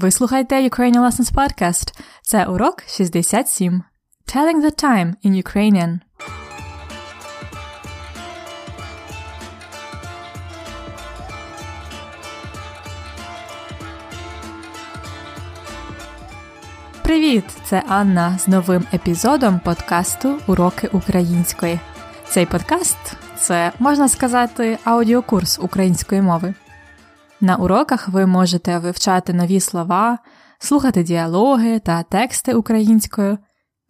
Ви слухаєте Ukrainian Lessons Podcast. Це урок 67. Telling the time in Ukrainian. Привіт! Це Анна з новим епізодом подкасту Уроки української. Цей подкаст це, можна сказати, аудіокурс української мови. На уроках ви можете вивчати нові слова, слухати діалоги та тексти українською,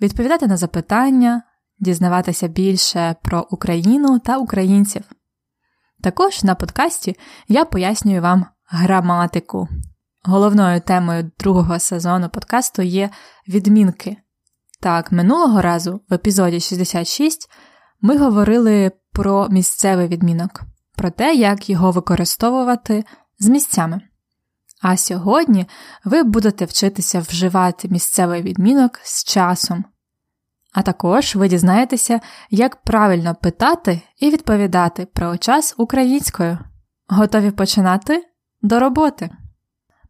відповідати на запитання, дізнаватися більше про Україну та українців. Також на подкасті я пояснюю вам граматику. Головною темою другого сезону подкасту є відмінки. Так, минулого разу в епізоді 66 ми говорили про місцевий відмінок, про те, як його використовувати з місцями. А сьогодні ви будете вчитися вживати місцевий відмінок з часом. А також ви дізнаєтеся, як правильно питати і відповідати про час українською. Готові починати? До роботи!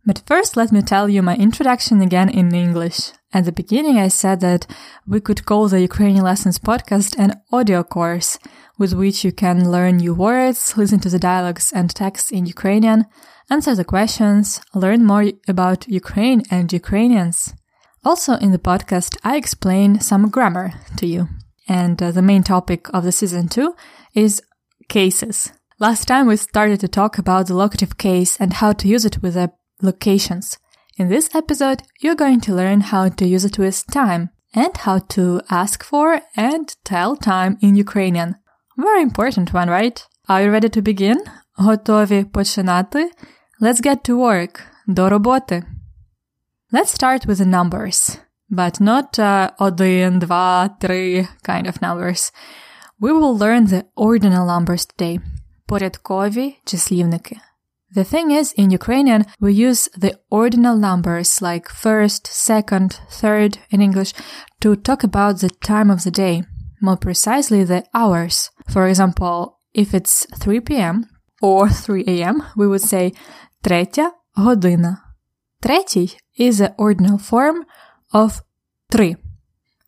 But first, let me tell you my introduction again in English. At the beginning, I said that we could call the Ukrainian Lessons podcast an audio course with which you can learn new words, listen to the dialogues and texts in Ukrainian, answer the questions, learn more about Ukraine and Ukrainians. Also, in the podcast, I explain some grammar to you. And uh, the main topic of the season two is cases. Last time we started to talk about the locative case and how to use it with the locations. In this episode, you're going to learn how to use it with time and how to ask for and tell time in Ukrainian. Very important one, right? Are you ready to begin? Готові починати? Let's get to work. До роботи. Let's start with the numbers, but not uh, один, два, три kind of numbers. We will learn the ordinal numbers today. Порядкові числівники. The thing is, in Ukrainian, we use the ordinal numbers like first, second, third in English to talk about the time of the day, more precisely the hours. For example, if it's 3 p.m. or 3 a.m., we would say третя година. Третій is the ordinal form of три.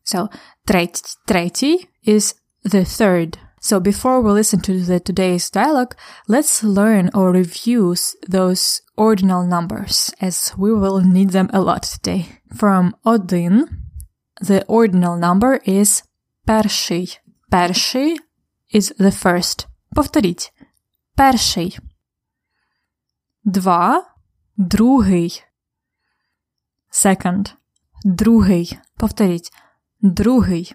So, треть, третій is the third. So before we listen to the today's dialogue, let's learn or review those ordinal numbers as we will need them a lot today. From один, the ordinal number is перший. Перший is the first. Повторіть. Перший. Два. Другий. Second. Другий. Повторіть. Другий.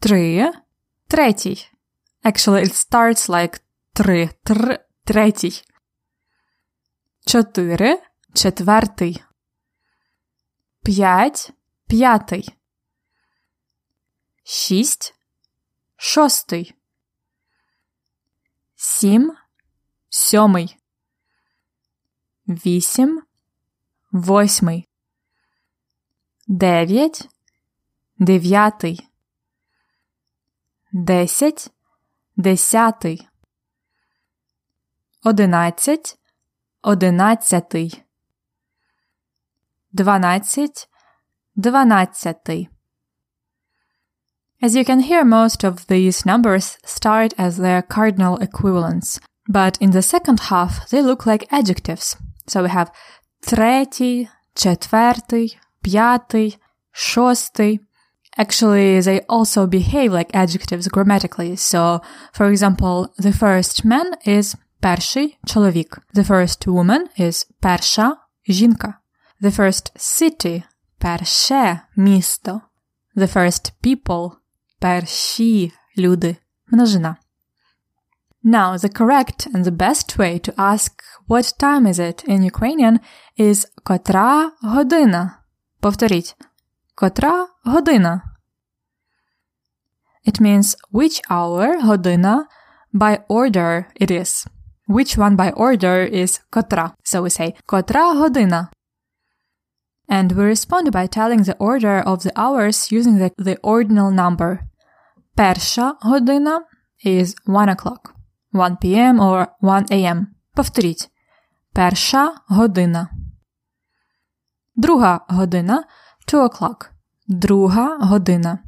Три. Третій. Actually, it starts like три. Тр. Третій. Чотири. Четвертий. П'ять. П'ятий. Шість. Шостий. Сім. Сьомий. Вісім. Восьмий. Дев'ять. Дев'ятий. Десять. Десятий. Одинадцять. Одинадцятий. Дванадцять. Дванадцятий. As you can hear, most of these numbers start as their cardinal equivalents, but in the second half they look like adjectives. So we have третій, четвертий, п'ятий, шостий. Actually, they also behave like adjectives grammatically. So, for example, the first man is перший чоловік. The first woman is перша жінка. The first city – перше місто. The first people – перші люди. Множина. Now, the correct and the best way to ask what time is it in Ukrainian is котра година. Повторіть. Котра година. It means which hour година by order it is. Which one by order is котра. So we say котра година. And we respond by telling the order of the hours using the, the ordinal number. Перша година is 1 o'clock. 1 p.m. or 1 a.m. Повторіть. Перша година. Друга година two o'clock. Друга година.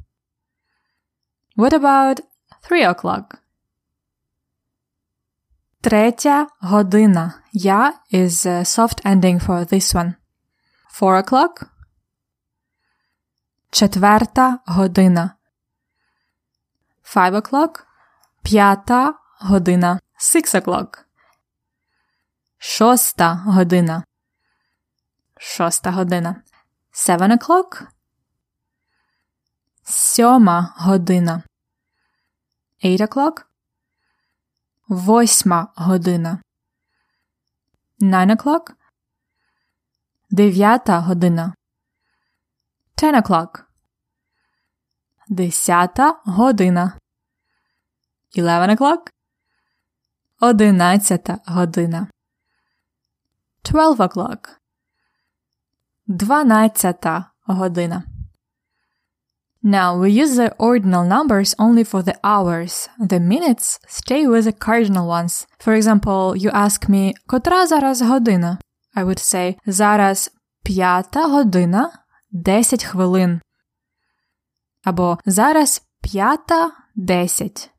What about three o'clock? Третя година. Я is a soft ending for this one. Four o'clock. Четверта година. Five o'clock. П'ята година. Six o'clock. Шоста година. Шоста година. Seven o'clock. Сьома година. Eight o'clock. Восьма година. Nine o'clock. Дев'ята година. Ten o'clock. Десята година. Eleven o'clock. Одинадцята година. Twelve o'clock. Дванадцята година. Now we use the ordinal numbers only for the hours. The minutes stay with the cardinal ones. For example, you ask me, котра зараз година? I would say, зараз п'ята година, десять хвилин. Або зараз п'ята десять.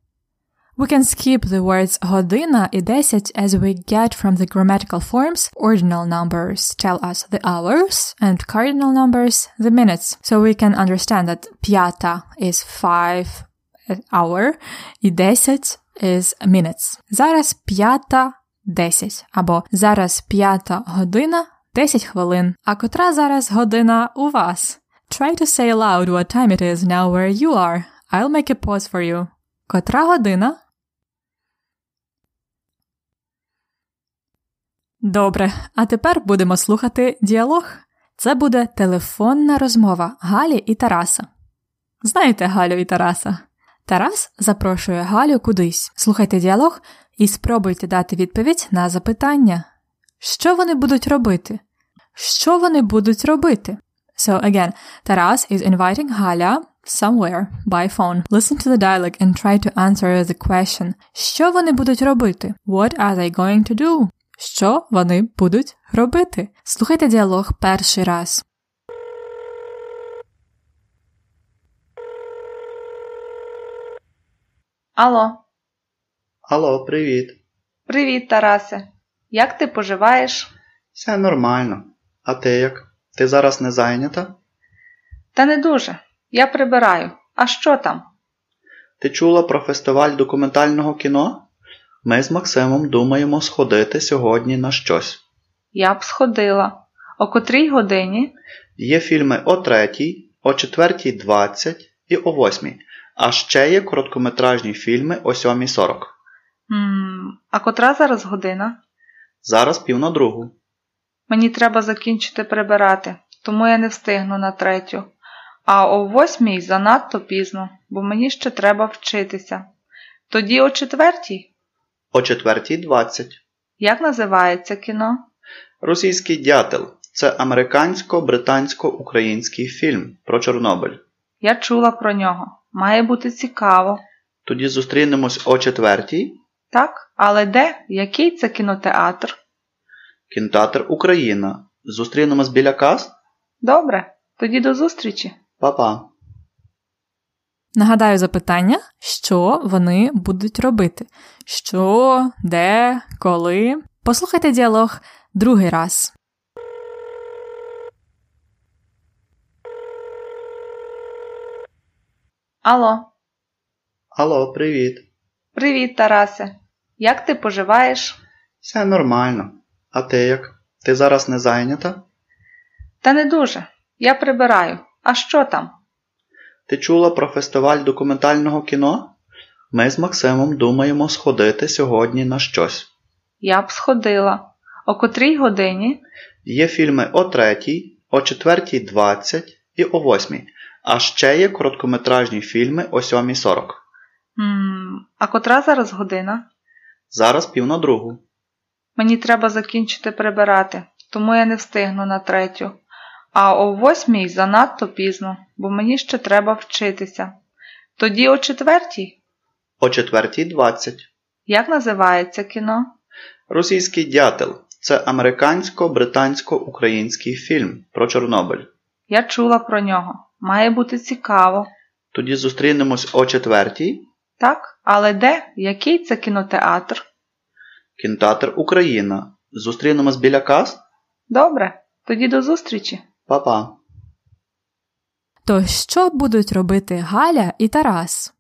We can skip the words година і десять as we get from the grammatical forms. Ordinal numbers tell us the hours and cardinal numbers the minutes. So we can understand that п'ята is five hour і десять is minutes. Зараз п'ята десять. Або зараз п'ята година десять хвилин. А котра зараз година у вас? Try to say aloud what time it is now where you are. I'll make a pause for you. Котра година? Добре, а тепер будемо слухати діалог. Це буде телефонна розмова Галі і Тараса. Знаєте Галю і Тараса? Тарас запрошує Галю кудись. Слухайте діалог і спробуйте дати відповідь на запитання. Що вони будуть робити? Що вони будуть робити? So again, Taras is inviting Галя somewhere by phone. Listen to the dialogue and try to answer the question. Що вони будуть робити? What are they going to do? Що вони будуть робити? Слухайте діалог перший раз. Алло, Алло, привіт. привіт, Тарасе. Як ти поживаєш? Все нормально. А ти як? Ти зараз не зайнята? Та не дуже. Я прибираю. А що там? Ти чула про фестиваль документального кіно? Ми з Максимом думаємо сходити сьогодні на щось. Я б сходила. О котрій годині? Є фільми о третій, о четвертій двадцять і о восьмій. А ще є короткометражні фільми о сьомій сорок. М, А котра зараз година? Зараз пів на другу. Мені треба закінчити прибирати, тому я не встигну на третю. А о восьмій занадто пізно, бо мені ще треба вчитися. Тоді о четвертій. О четвертій двадцять. Як називається кіно? Російський дятел це американсько-британсько-український фільм про Чорнобиль. Я чула про нього. Має бути цікаво. Тоді зустрінемось о четвертій. Так, але де? Який це кінотеатр? Кінотеатр Україна. Зустрінемось біля кас? Добре, тоді до зустрічі. Па-па. Нагадаю запитання, що вони будуть робити. Що, де, коли. Послухайте діалог другий раз. Алло, Алло, привіт. привіт, Тарасе. Як ти поживаєш? Все нормально. А ти як? Ти зараз не зайнята? Та не дуже. Я прибираю. А що там? Ти чула про фестиваль документального кіно? Ми з Максимом думаємо сходити сьогодні на щось. Я б сходила. О котрій годині? Є фільми о третій, о четвертій двадцять і о восьмій. А ще є короткометражні фільми о сьомій сорок. А котра зараз година? Зараз пів на другу. Мені треба закінчити прибирати, тому я не встигну на третю. А о восьмій занадто пізно, бо мені ще треба вчитися. Тоді о четвертій. О четвертій двадцять. Як називається кіно? Російський дятел Це американсько-британсько-український фільм про Чорнобиль. Я чула про нього. Має бути цікаво. Тоді зустрінемось о четвертій. Так, але де? Який це кінотеатр? Кінотеатр Україна. Зустрінемось біля кас. Добре, тоді до зустрічі. Па-па. То що будуть робити Галя і Тарас?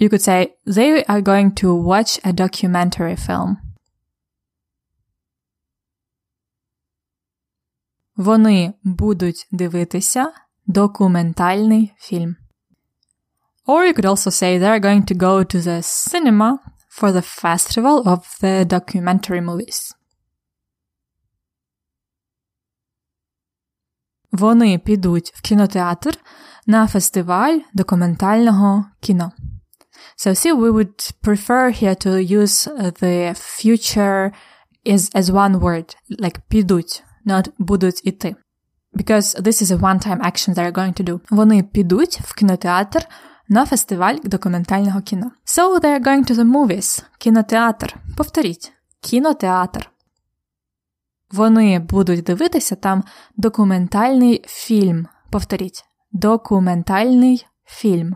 You could say they are going to watch a documentary film. Вони будуть дивитися документальний фільм. Or you could also say they're going to go to the cinema for the festival of the documentary movies. Вони підуть в кінотеатр на фестиваль документального кіно. So see, we would prefer here to use the future is as one word, like підуть, not будуть іти. Because this is a one-time action they're going to do. Вони підуть в кінотеатр на фестиваль документального кіно. So they're going to the movies. Кінотеатр. Повторіть. Кінотеатр. Вони будуть дивитися там документальний фільм. Повторіть. Документальний фільм.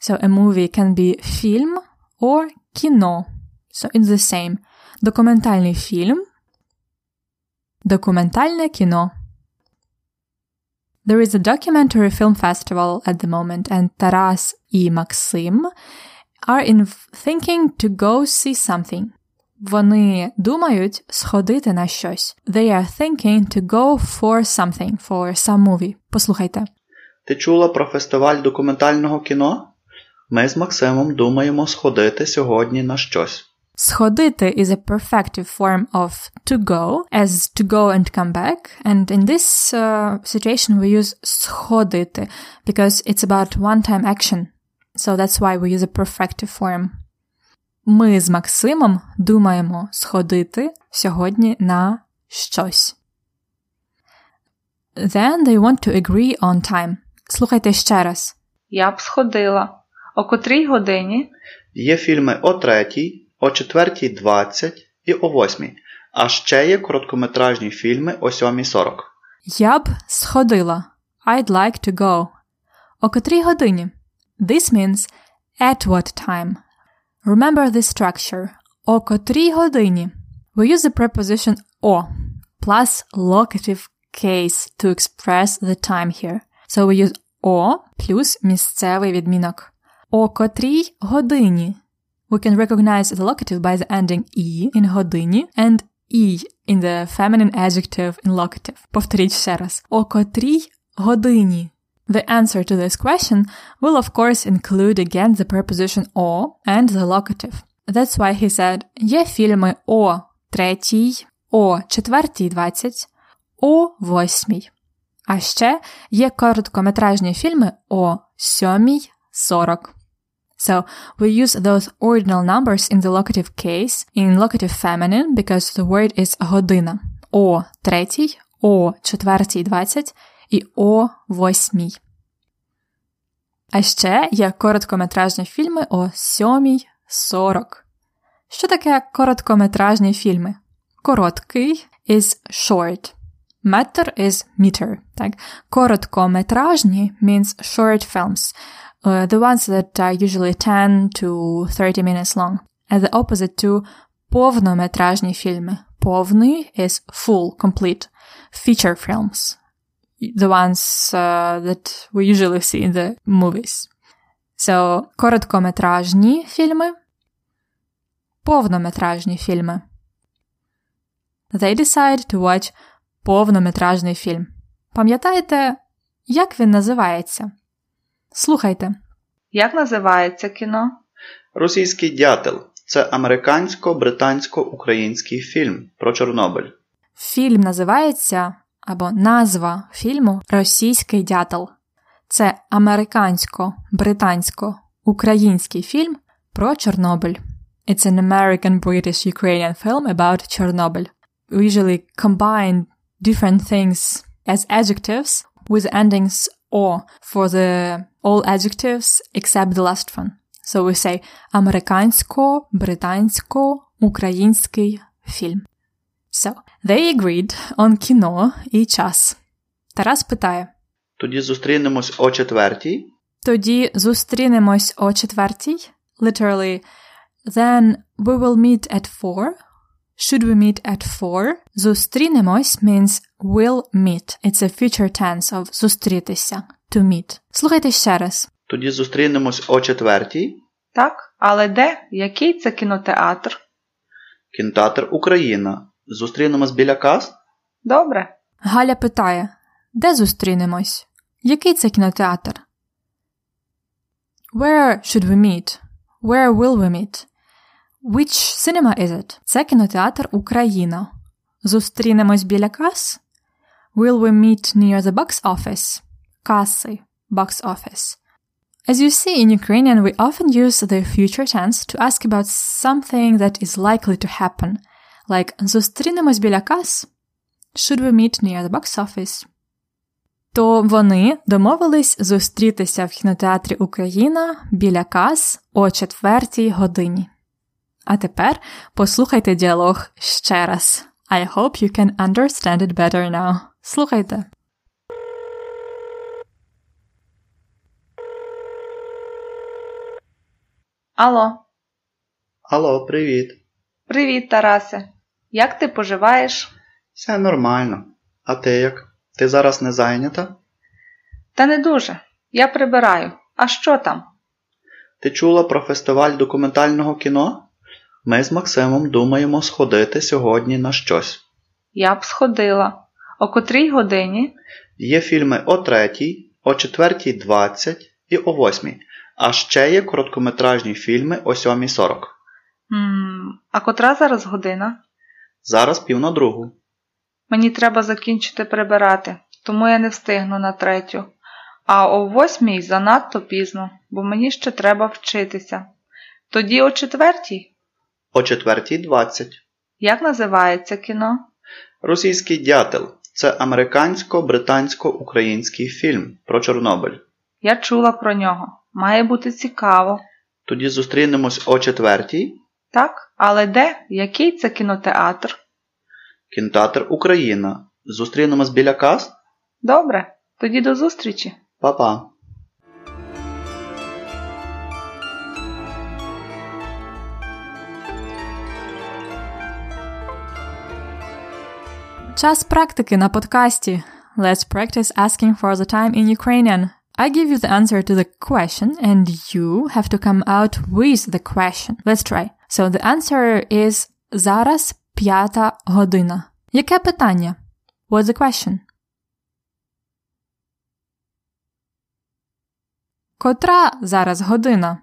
So a movie can be film or кіно. So it's the same. Документальний фільм. Документальне кіно. There is a documentary film festival at the moment, and Taras і Максим are in thinking to go see something. Вони думають сходити на щось. They are thinking to go for something, for some movie. Послухайте. Ти чула про фестиваль документального кіно? Ми з Максимом думаємо сходити сьогодні на щось. Сходити is a perfective form of to go, as to go and come back. And in this uh, situation we use сходити because it's about one-time action. So that's why we use a perfective form. Ми з Максимом думаємо сходити сьогодні на щось. Then they want to agree on time. Слухайте ще раз. Я б сходила. О котрій годині? Є фільми о 3, о 4.20 і о 8. А ще є короткометражні фільми о 7.40. Я б сходила. I'd like to go. О котрій годині? This means at what time. Remember this structure. О котрій годині. We use the preposition о plus locative case to express the time here. So we use о плюс місцевий відмінок. О котрій годині. We can recognize the locative by the ending e in годині and e in the feminine adjective in locative. Повторіть ще раз. О котрій годині. The answer to this question will of course include again the preposition о and the locative. That's why he said є фільми о третій, о четвертій двадцять, о восьмій. А ще є короткометражні фільми о сьомій сорок. So we use those ordinal numbers in the locative case in locative feminine because the word is година. О третій, о четвертій двадцять і о восьмій. А ще є короткометражні фільми о сьомій сорок. Що таке короткометражні фільми? Короткий is short. Метр is meter. Так? Короткометражні means short films. Uh, the ones that are usually 10 to 30 minutes long. The opposite to повнометражні фільми. Повний is full, complete. Feature films. The ones uh, that we usually see in the movies. So, короткометражні фільми. Повнометражні фільми. They decide to watch повнометражний фільм. Пам'ятаєте, як він називається? Слухайте. Як називається кіно? Російський дятел це американсько-британсько-український фільм про Чорнобиль. Фільм називається або назва фільму Російський дятел. Це американсько-британсько-український фільм про Чорнобиль. It's an American British Ukrainian film about Chernobyl. We usually combine different things as adjectives with endings or for the all adjectives except the last one. So we say американсько, британсько, український фільм. So, they agreed on кіно і час. Тарас питає: Тоді зустрінемось о четвертій. Тоді зустрінемось о четвертій. Literally, then we will meet at four. Should we meet at four? Зустрінемось means will meet. It's a future tense of зустрітися. To meet. Слухайте ще раз. Тоді зустрінемось о четвертій. Так, але де? Який це кінотеатр? Кінотеатр Україна. Зустрінемось біля кас? Добре. Галя питає: Де зустрінемось? Який це кінотеатр? Where should we meet? Where will we meet? Which cinema is it? Це кінотеатр Україна. Зустрінемось біля кас? Will we meet near the box office? Каси. Box office. As you see in Ukrainian, we often use the future tense to ask about something that is likely to happen, like зустрінемось біля кас. Should we meet near the box office? То вони домовились зустрітися в кінотеатрі Україна біля кас о четвертій годині. А тепер послухайте діалог ще раз. I hope you can understand it better now. Слухайте. Алло, Алло, привіт. Привіт, Тарасе. Як ти поживаєш? Все нормально. А ти як? Ти зараз не зайнята? Та не дуже. Я прибираю. А що там? Ти чула про фестиваль документального кіно? Ми з Максимом думаємо сходити сьогодні на щось. Я б сходила. О котрій годині? Є фільми о третій, о четвертій двадцять і о восьмій. А ще є короткометражні фільми о сьомій сорок. М, а котра зараз година? Зараз пів на другу. Мені треба закінчити прибирати, тому я не встигну на третю. А о восьмій занадто пізно, бо мені ще треба вчитися. Тоді о четвертій. О четвертій двадцять. Як називається кіно? Російський дятел це американсько-британсько-український фільм про Чорнобиль. Я чула про нього. Має бути цікаво. Тоді зустрінемось о четвертій. Так, але де? Який це кінотеатр? Кінотеатр Україна. Зустрінемось біля кас? Добре, тоді до зустрічі. Па-па. Час практики на подкасті. Let's practice asking for the time in Ukrainian. I give you the answer to the question and you have to come out with the question. Let's try. So the answer is зараз п'ята година. Яке питання? What's the question? Котра зараз година?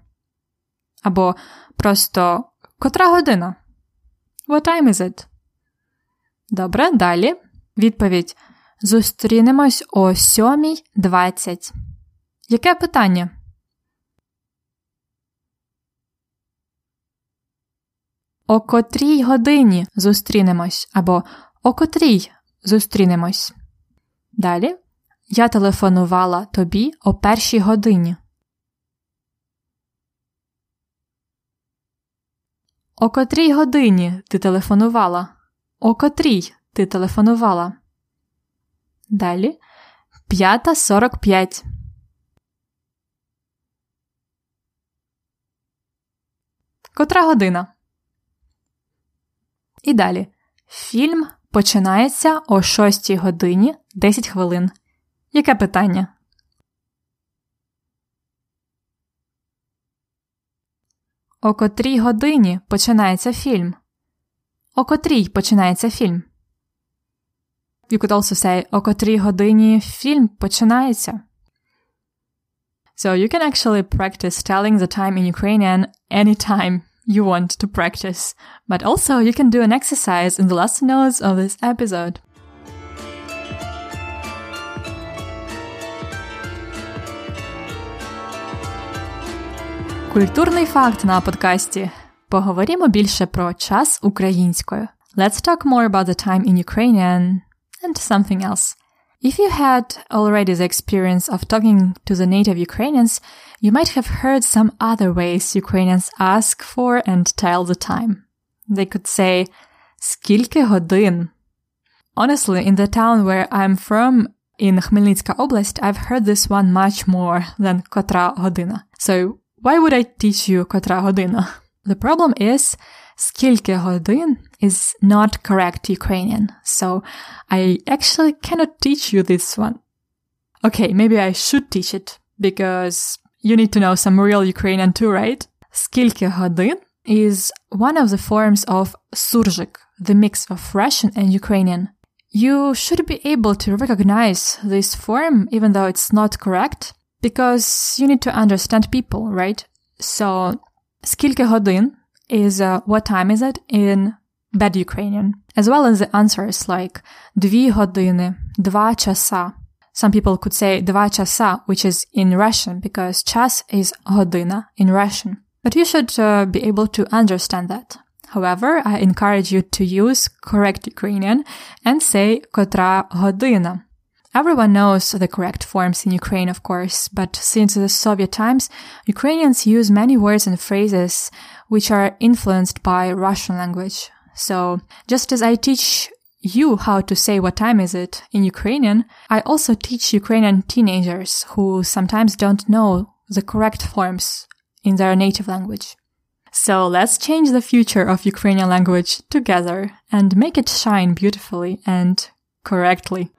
Або просто котра година? What time is it? Добре, далі. Відповідь. Зустрінемось о 7.20. Яке питання? О котрій годині зустрінемось або о котрій зустрінемось. Далі. Я телефонувала тобі о першій годині. О котрій годині ти телефонувала? О котрій ти телефонувала? Далі. П'ята сорок п'ять. Котра година? І далі. Фільм починається о 6 годині 10 хвилин. Яке питання? О котрій годині починається фільм? О котрій починається фільм? You could also say о котрій годині фільм починається. So you can actually practice telling the time in Ukrainian anytime you want to practice. But also you can do an exercise in the lesson notes of this episode. Культурний факт на подкасті. Поговоримо більше про час українською. Let's talk more about the time in Ukrainian and something else. If you had already the experience of talking to the native Ukrainians, you might have heard some other ways Ukrainians ask for and tell the time. They could say, Скільки годин? Honestly, in the town where I'm from, in Khmelnytska Oblast, I've heard this one much more than Котра година. So why would I teach you Котра година? The problem is skilke holduin is not correct Ukrainian. So I actually cannot teach you this one. Okay, maybe I should teach it because you need to know some real Ukrainian too, right? Skilke hodin is one of the forms of surzhik, the mix of Russian and Ukrainian. You should be able to recognize this form even though it's not correct because you need to understand people, right? So skilke hodin is uh, what time is it in bad Ukrainian, as well as the answers like дві години, два часа. Some people could say два часа, which is in Russian because час is година in Russian. But you should uh, be able to understand that. However, I encourage you to use correct Ukrainian and say котра година. Everyone knows the correct forms in Ukraine, of course, but since the Soviet times, Ukrainians use many words and phrases which are influenced by Russian language. So, just as I teach you how to say what time is it in Ukrainian, I also teach Ukrainian teenagers who sometimes don't know the correct forms in their native language. So let's change the future of Ukrainian language together and make it shine beautifully and correctly.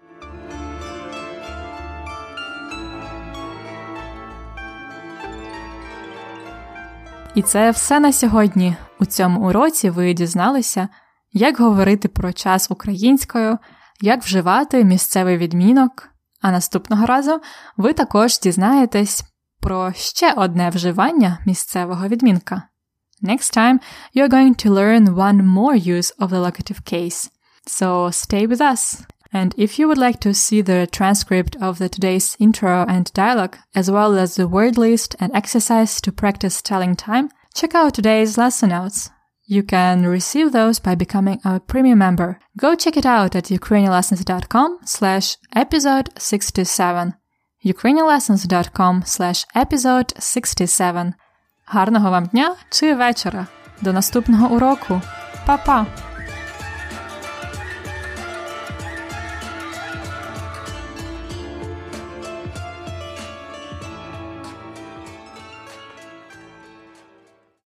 І це все на сьогодні. У цьому уроці ви дізналися, як говорити про час українською, як вживати місцевий відмінок. А наступного разу ви також дізнаєтесь про ще одне вживання місцевого відмінка. Next time, you're going to learn one more use of the locative case. So stay with us. And if you would like to see the transcript of the today's intro and dialogue, as well as the word list and exercise to practice telling time, check out today's lesson notes. You can receive those by becoming a premium member. Go check it out at ukrainianlessons.com slash episode 67. ukrainianlessons.com slash episode 67. Гарного вам дня чи вечора. До наступного уроку. Па-па!